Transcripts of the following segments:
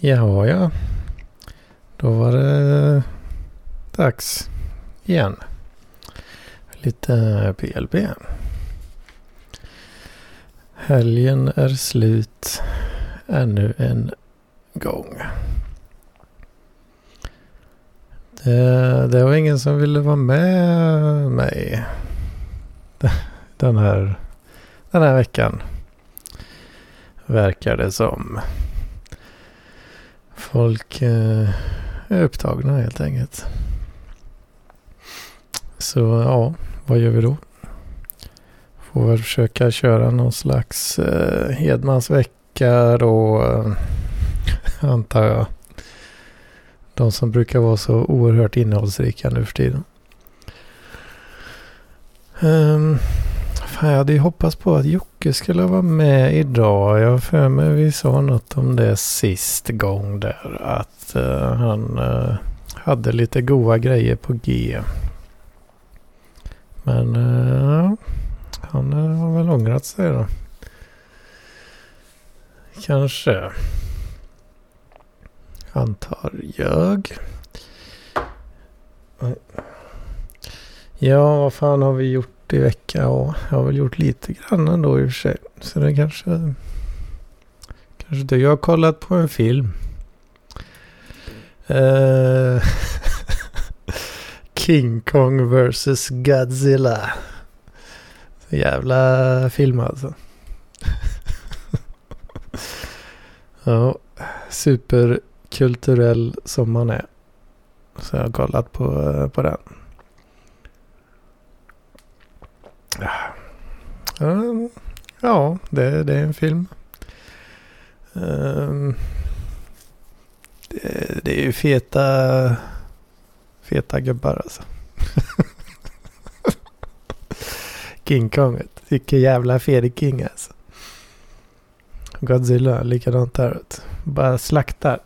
Jaha, ja. Då var det dags igen. Lite PLB. Helgen är slut ännu en gång. Det, det var ingen som ville vara med mig den här, den här veckan. Verkar det som. Folk eh, är upptagna helt enkelt. Så ja, vad gör vi då? Får väl försöka köra någon slags eh, Hedmansvecka då. Eh, antar jag. De som brukar vara så oerhört innehållsrika nu för tiden. Um, fan, jag hade ju hoppats på att Jocke skulle vara med idag. Jag har för mig vi sa något om det sist gång där. Att uh, han uh, hade lite goa grejer på G. Men uh, han har väl ångrat sig då. Kanske. Antar jag. Ja, vad fan har vi gjort i vecka Ja, jag har väl gjort lite grann ändå i och för sig. Så det kanske... Kanske det. Jag har kollat på en film. Uh, King Kong vs Godzilla. Så jävla film alltså. ja, superkulturell som man är. Så jag har kollat på, på den. Ehm, ja, det, det är en film. Ehm, det, det, är ju feta, feta gubbar alltså. King Kong, vilken jävla King alltså. Godzilla, likadant där. Bara slaktar.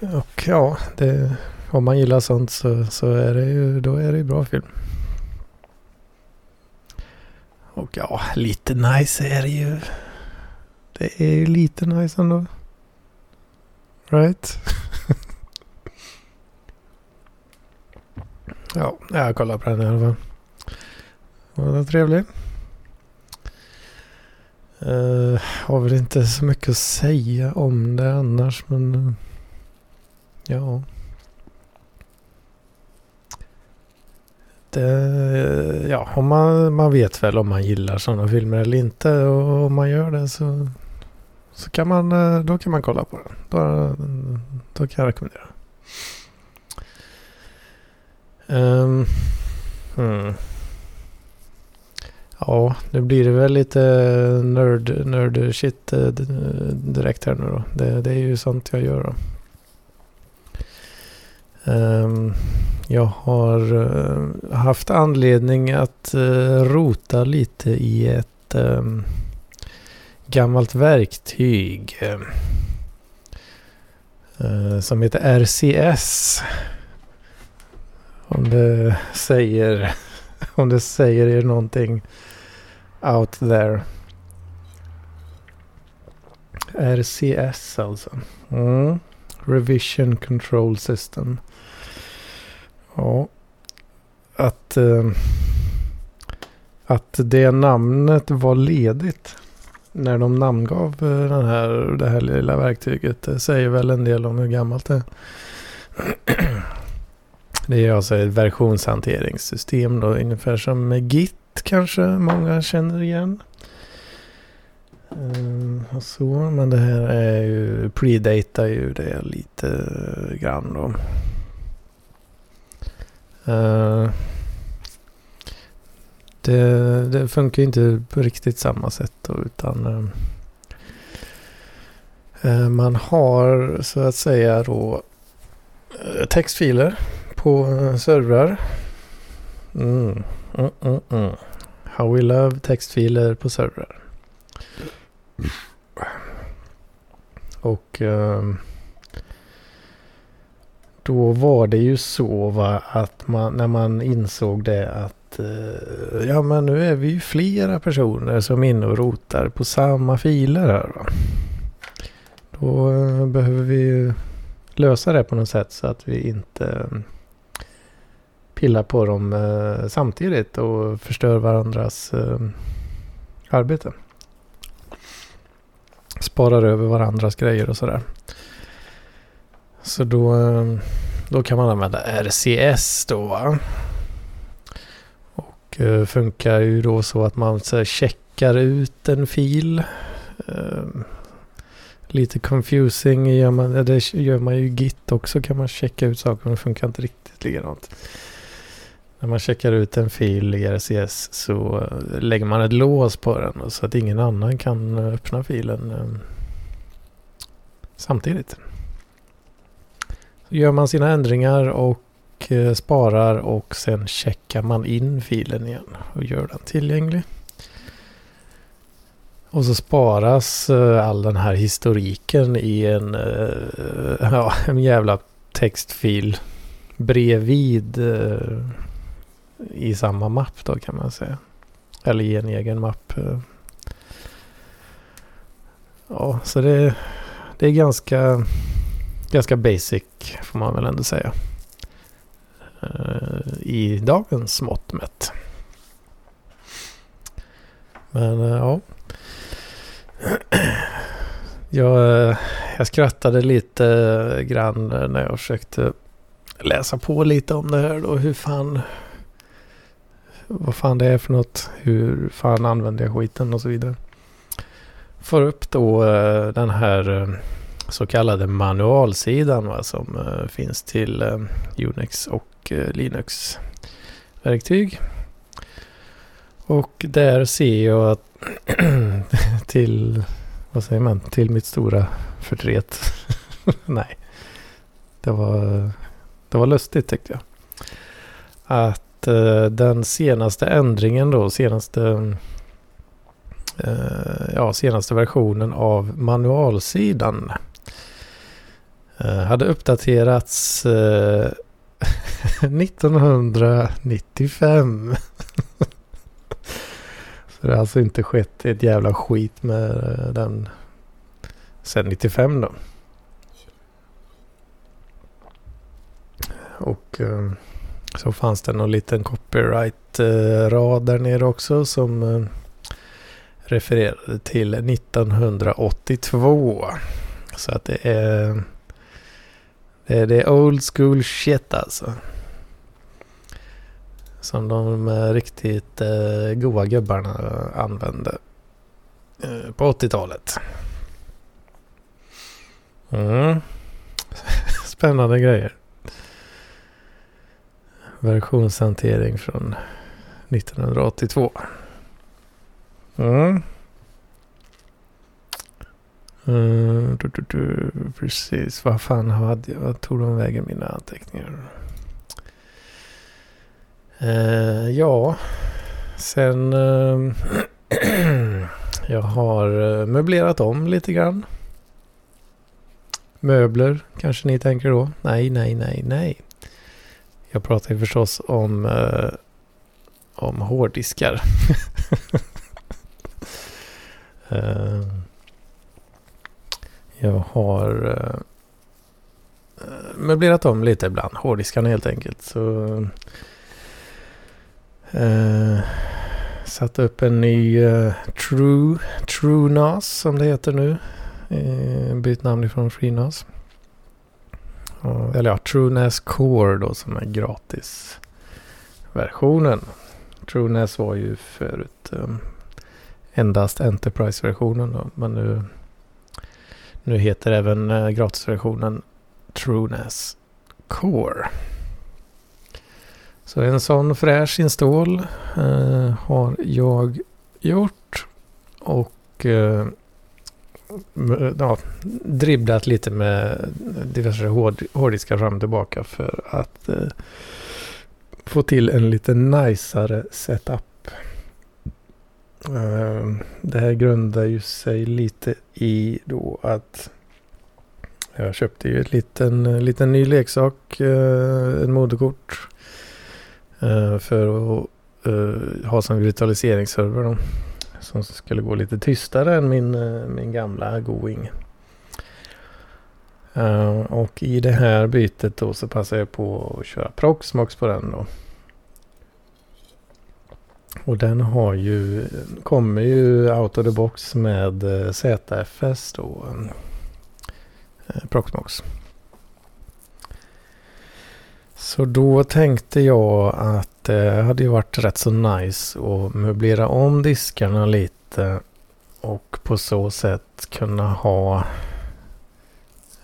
Och ja, det, om man gillar sånt så, så är det ju, då är det ju bra film. Och ja, lite nice är det ju. Det är ju lite nice ändå. Right? ja, jag kollar på den i alla fall. Var var trevlig. Uh, eh, har väl inte så mycket att säga om det annars men uh, ja. Eh, ja, om man, man vet väl om man gillar sådana filmer eller inte. Och om man gör det så, så kan man, eh, då kan man kolla på den. Då, då kan jag rekommendera. Um, hmm. Ja, nu blir det väl lite nerd, nerd shit eh, direkt här nu då. Det, det är ju sånt jag gör då. Um, jag har uh, haft anledning att uh, rota lite i ett um, gammalt verktyg uh, som heter RCS. Om det säger, om det säger er någonting out there. RCS alltså. Mm. Revision Control System. Ja. Att, eh, att det namnet var ledigt när de namngav eh, den här, det här lilla verktyget. Det säger väl en del om hur gammalt det är. Det är alltså ett versionshanteringssystem då, ungefär som Git kanske många känner igen. Eh, och så, men det här är ju, predatar ju det lite grann då. Uh, det, det, funkar inte på riktigt samma sätt då, utan uh, man har så att säga då textfiler på servrar. Mm, mm, mm, mm. How we love textfiler på servrar. Och uh, då var det ju så va, att man, när man insåg det att eh, ja men nu är vi ju flera personer som är inne och rotar på samma filer här. Va? Då eh, behöver vi ju lösa det på något sätt så att vi inte eh, pillar på dem eh, samtidigt och förstör varandras eh, arbete. Sparar över varandras grejer och sådär. Så då, eh, då kan man använda RCS då. Va? Och eh, funkar ju då så att man så här, checkar ut en fil. Eh, lite confusing gör man, eh, det gör man ju i Git också kan man checka ut saker men det funkar inte riktigt likadant. När man checkar ut en fil i RCS så eh, lägger man ett lås på den så att ingen annan kan eh, öppna filen ehm, samtidigt. Så gör man sina ändringar och eh, sparar och sen checkar man in filen igen och gör den tillgänglig. Och så sparas eh, all den här historiken i en, eh, ja, en jävla textfil bredvid i samma mapp då kan man säga. Eller i en egen mapp. Ja, så det, det är ganska, ganska basic får man väl ändå säga. Eh, I dagens mått mätt. Men eh, ja. Jag, eh, jag skrattade lite grann när jag försökte läsa på lite om det här då. Hur fan vad fan det är för något, hur fan använder jag skiten och så vidare. Får upp då den här så kallade manualsidan va, som uh, finns till eh, Unix och eh, Linux verktyg. Och där ser jag att till, vad säger man, till mitt stora förtret. Nej, det var, det var lustigt tyckte jag. Att Eh, den senaste ändringen då, senaste, eh, ja, senaste versionen av manualsidan Eh, hade uppdaterats eh, 1995. Så det har alltså inte skett ett jävla skit med eh, den sen 95 då. Och så fanns det någon liten copyright-rad där nere också som refererade till 1982. Så att det är, det är, det är old school shit alltså. Som de eh, riktigt eh, goa gubbarna eh, använde eh, på 80-talet. Mm. Spännande grejer versionshantering från 1982. Mm. Uh, du, du, du, precis, vad fan hade jag? Vad tog de vägen mina anteckningar? Uh, ja, sen uh, jag har eh, möblerat om lite grann. Möbler kanske ni tänker då? Nej, nej, nej, nej. Jag pratar ju förstås om, om hårddiskar. jag har eh, möblerat om lite ibland. Hårddiskarna helt enkelt. Så eh, satt upp en ny uh, True, True NAS som det heter nu. Eh, bytt namn ifrån FreeNAS. Eller ja, TrueNAS Core då som är gratisversionen. TrueNAS var ju förut um, endast Enterprise-versionen då. Men nu, nu heter även eh, gratisversionen TrueNAS Core. Så en sån fräsch install eh, har jag gjort. Och eh, ja, dribblat lite med diverse hård, hårddiskar fram och tillbaka för att eh, få till en lite najsare setup. Eh, det här grundar ju sig lite i då att jag köpte ju ett liten, liten ny leksak, eh, ett moderkort. Eh, för att ha som virtualiseringsserver då. Som skulle gå lite tystare än min, min gamla Going. Och i det här bytet då så passar jag på att köra Proxmox på den då. Och den har ju, kommer ju out of the box med eh, ZFS då. Eh, Proxmox. Så då tänkte jag att det hade ju varit rätt så nice att möblera om diskarna lite och på så sätt kunna ha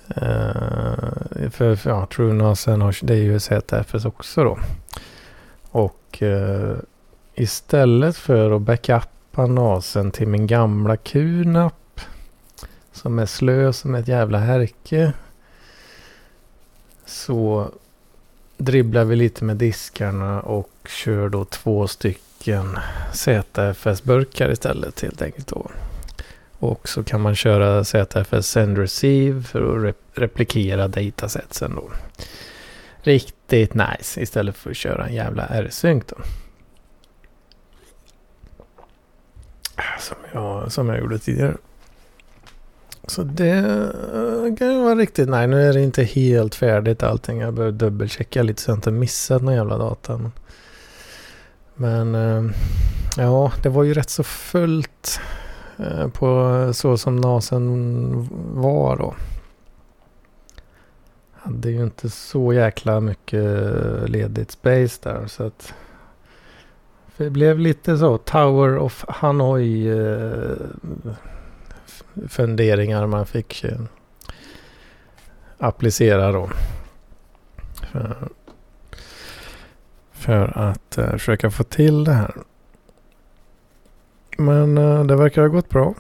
eh, för, för ja, TrueNASen har det är ju ZFS också då. Och eh, istället för att backuppa NASen till min gamla QNAP som är slö som ett jävla härke så dribblar vi lite med diskarna och kör då två stycken ZFS-burkar istället helt enkelt då. Och så kan man köra ZFS Send Receive för att rep replikera datasetsen då. Riktigt nice istället för att köra en jävla R-sync då. Som jag, som jag gjorde tidigare. Så det eh, kan ju vara riktigt nej. Nu är det inte helt färdigt allting. Jag behöver dubbelchecka lite så jag inte missat någon jävla data. Men eh, ja, det var ju rätt så fullt eh, på så som NASen var då. Hade ju inte så jäkla mycket ledigt space där så att det blev lite så Tower of Hanoi eh, funderingar man fick eh, applicera då. För, för att eh, försöka få till det här. Men eh, det verkar ha gått bra.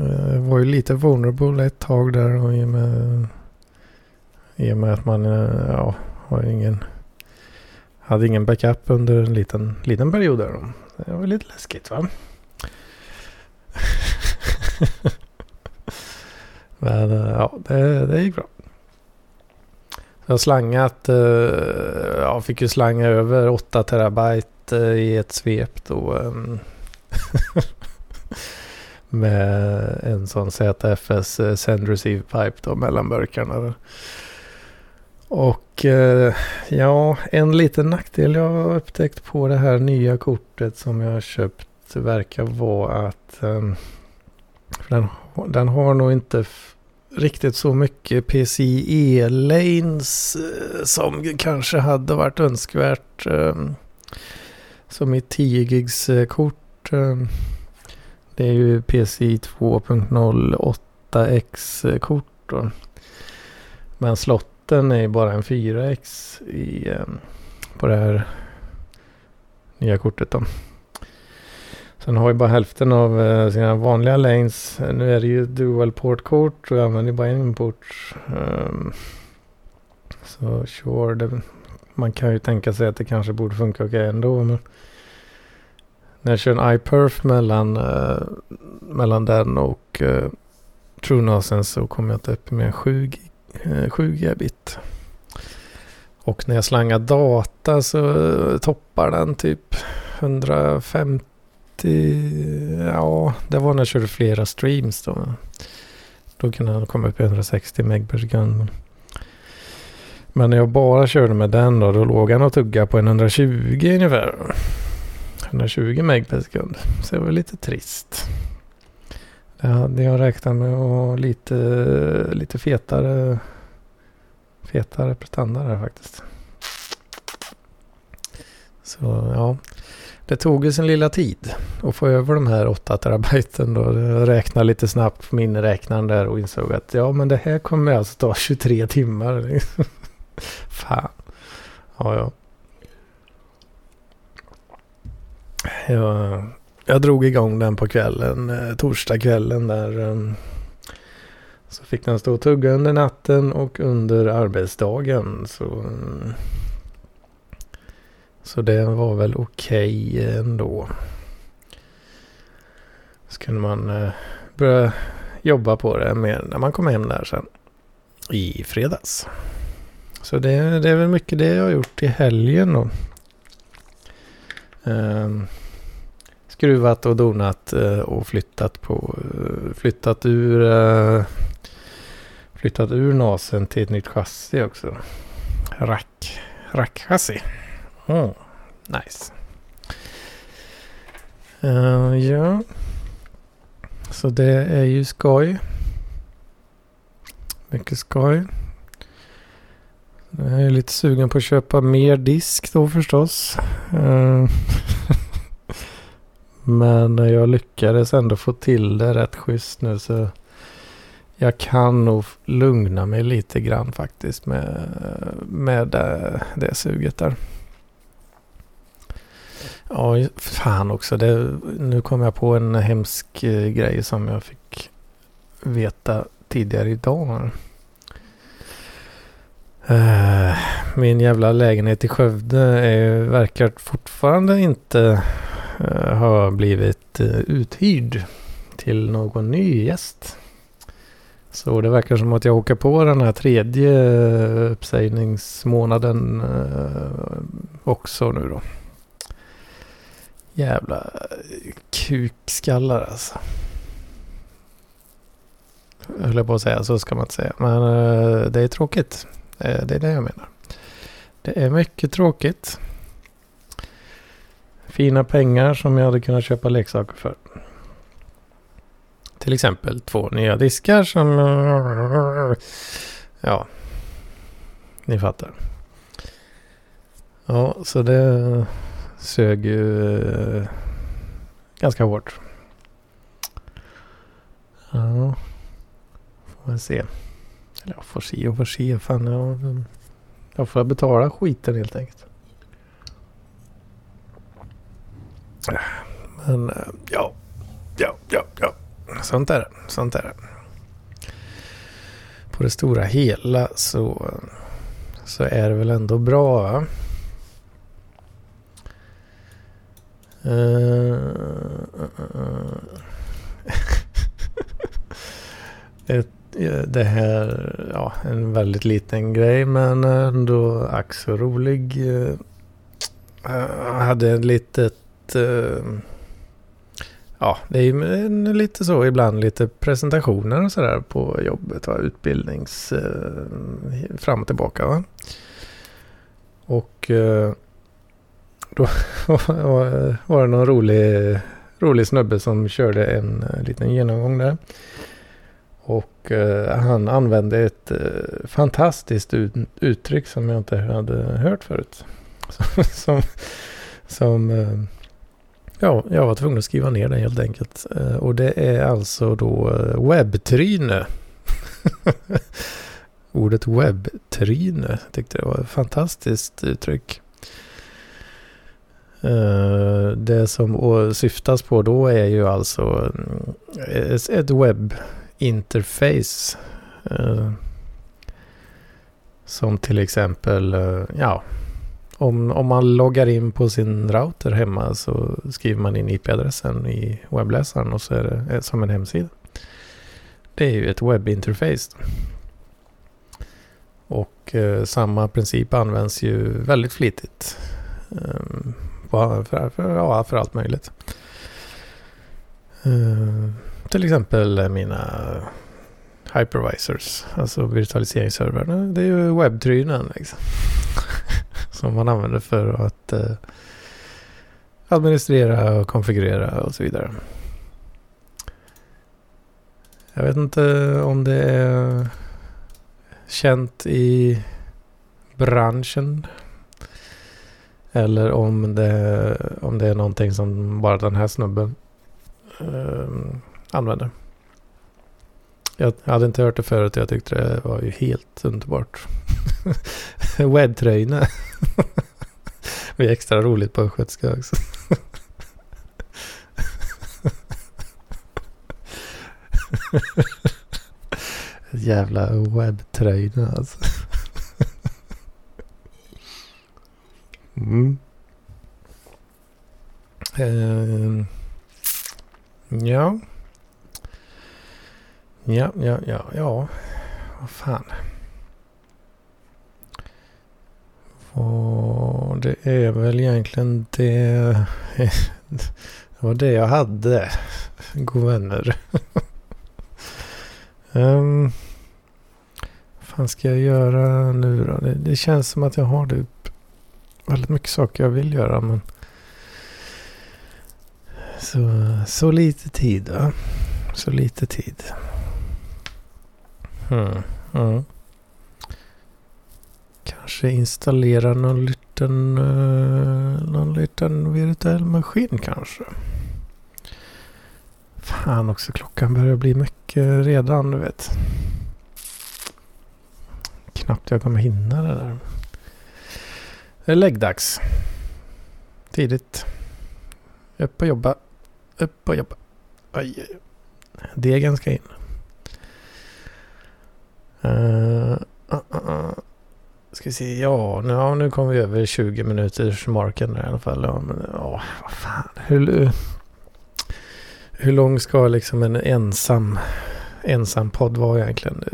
Uh, var ju lite vulnerable ett tag där och i och med, i och med att man ja, har ingen hade ingen backup under en liten, liten period där. Då. Det var lite läskigt va? Men eh, ja, det, det gick bra. Jag har slangat, eh, ja, jag fick ju slanga över 8 terabyte eh, i ett svep då. Med en sån ZFS Send Receive Pipe då mellan burkarna. Och eh, ja, en liten nackdel jag har upptäckt på det här nya kortet som jag har köpt verkar vara att ehm, den, den har nog inte riktigt så mycket PCIe-lanes eh, som kanske hade varit önskvärt. Ehm, som i 10 gigs eh, kort. Ehm. Det är ju PCI 2.0 8X kort. Men ratten är bara en 4X i, ehm, på det här nya kortet. Då. Sen har ju bara hälften av eh, sina vanliga lanes. Eh, nu är det ju dual port-kort och jag använder bara en port. Ehm, så sure, det, man kan ju tänka sig att det kanske borde funka okej okay ändå. Men när jag kör en iPerf mellan, uh, mellan den och uh, TrueNASen så kommer jag inte upp med 7, gig. Eh, 7 gigabit. Och när jag slangar data så eh, toppar den typ 150 ja, det var när jag körde flera streams då. Då kunde han komma upp i 160 meg per sekund. Men när jag bara körde med den då, då låg han och tuggade på en 120 ungefär. 120 meg per sekund. Så det var lite trist. Det hade jag räknat med och lite, lite fetare, fetare prestanda där faktiskt. Så ja, det tog ju sin lilla tid att få över de här 8 terabyten då. Jag räknade lite snabbt på miniräknaren där och insåg att ja men det här kommer alltså ta 23 timmar. Fan. Ja, ja. Jag, jag drog igång den på kvällen, eh, torsdagskvällen där. Ehm, så fick den stå och tugga under natten och under arbetsdagen. Så eh, så det var väl okej okay ändå. Så kunde man börja jobba på det mer när man kom hem där sen. I fredags. Så det, det är väl mycket det jag har gjort i helgen då. Um, skruvat och donat eh, och flyttat på, eh, flyttat ur, eh, flyttat ur nasen till ett nytt chassi också. Rack, rackchassi. Mm, nice. Uh, ja. Så det är ju skoj. Mycket skoj. Jag är lite sugen på att köpa mer disk då förstås. Uh, men jag lyckades ändå få till det rätt schysst nu så jag kan nog lugna mig lite grann faktiskt med, med det, det suget där. Ja, fan också. Det, nu kom jag på en hemsk eh, grej som jag fick veta tidigare idag. Eh, min jävla lägenhet i Skövde är, verkar fortfarande inte Eh, har blivit eh, uthyrd till någon ny gäst. Så det verkar som att jag åker på den här tredje eh, uppsägningsmånaden också nu då. Jävla kukskallar alltså. Jag höll på att säga, så ska man inte säga. Men det är tråkigt. Det är det jag menar. Det är mycket tråkigt. Fina pengar som jag hade kunnat köpa leksaker för. Till exempel två nya diskar som... Ja. Ni fattar. Ja, så det sög ju eh, ganska hårt. Ja, får väl se. Eller jag får se och får se. Fan, jag, jag får betala skiten helt enkelt. Men eh, ja, ja, ja, ja. Sånt är det. Sånt är det. På det stora hela så, så är det väl ändå bra. Va? Uh, Ett, eh, det här, ja, en väldigt liten grej men ändå ack så rolig. Jag hade ett litet, Eh, ja, det är ju lite så ibland, lite presentationer och sådär på jobbet, va? utbildnings, eh, fram och tillbaka. Va? Och eh, då var det någon rolig, rolig snubbe som körde en liten genomgång där. Och eh, han använde ett eh, fantastiskt ut, uttryck som jag inte hade hört förut. som, som eh, ja, jag var tvungen att skriva ner den helt enkelt. Eh, och det är alltså då eh, webbtryne. Ordet webbtryne tyckte jag var ett fantastiskt uttryck. Eh, det som syftas på då är ju alltså ett webbinterface. Som till exempel, ja, om, om man loggar in på sin router hemma så skriver man in IP-adressen i webbläsaren och så är det eh, som en hemsida. Det är ju ett webbinterface. Och eh, samma princip används ju väldigt flitigt. Um, på, för, för, ja, för allt möjligt. Uh, till exempel mina hypervisors, alltså virtualiseringsserver. Det är ju webbtrynen liksom. Som man använder för att eh, administrera och konfigurera och så vidare. Jag vet inte om det är känt i branschen eller om det, om det är någonting som bara den här snubben eh, använder. Jag hade inte hört det förut och jag tyckte det var ju helt underbart. Webbtröjorna. det är extra roligt på östgötska också. Jävla webbtröjorna alltså. Mm. Uh, ja. Ja, ja, ja, ja. Vad fan. Och det är väl egentligen det. Det var det jag hade. God vänner. um, vad fan ska jag göra nu då? Det, det känns som att jag har typ väldigt mycket saker jag vill göra men så, så lite tid va? Så lite tid. Hmm. Mm. Kanske installera någon liten, uh, någon liten virtuell maskin kanske. Fan också, klockan börjar bli mycket redan du vet. Knappt jag kommer hinna det där. Det är läggdags. Tidigt. Upp och jobba. Upp och jobba. Aj, aj. Degen ska in. Uh, uh, uh. Ska vi se, ja nu, ja, nu kom vi över 20 minuters marken i alla fall. Ja, men, ja, vad fan. Hur, hur lång ska liksom en ensam, ensam podd vara egentligen?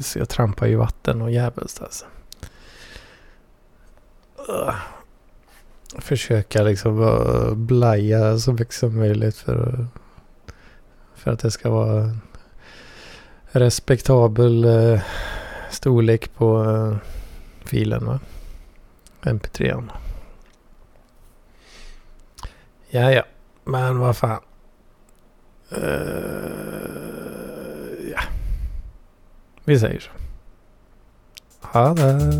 Så jag trampar ju vatten och jävligt alltså. Försöka liksom blaja så mycket som möjligt för, för att det ska vara respektabel eh, storlek på eh, filen va? MP3. Ja, ja. Men vad fan. Uh, ja. Vi säger så. Ha det.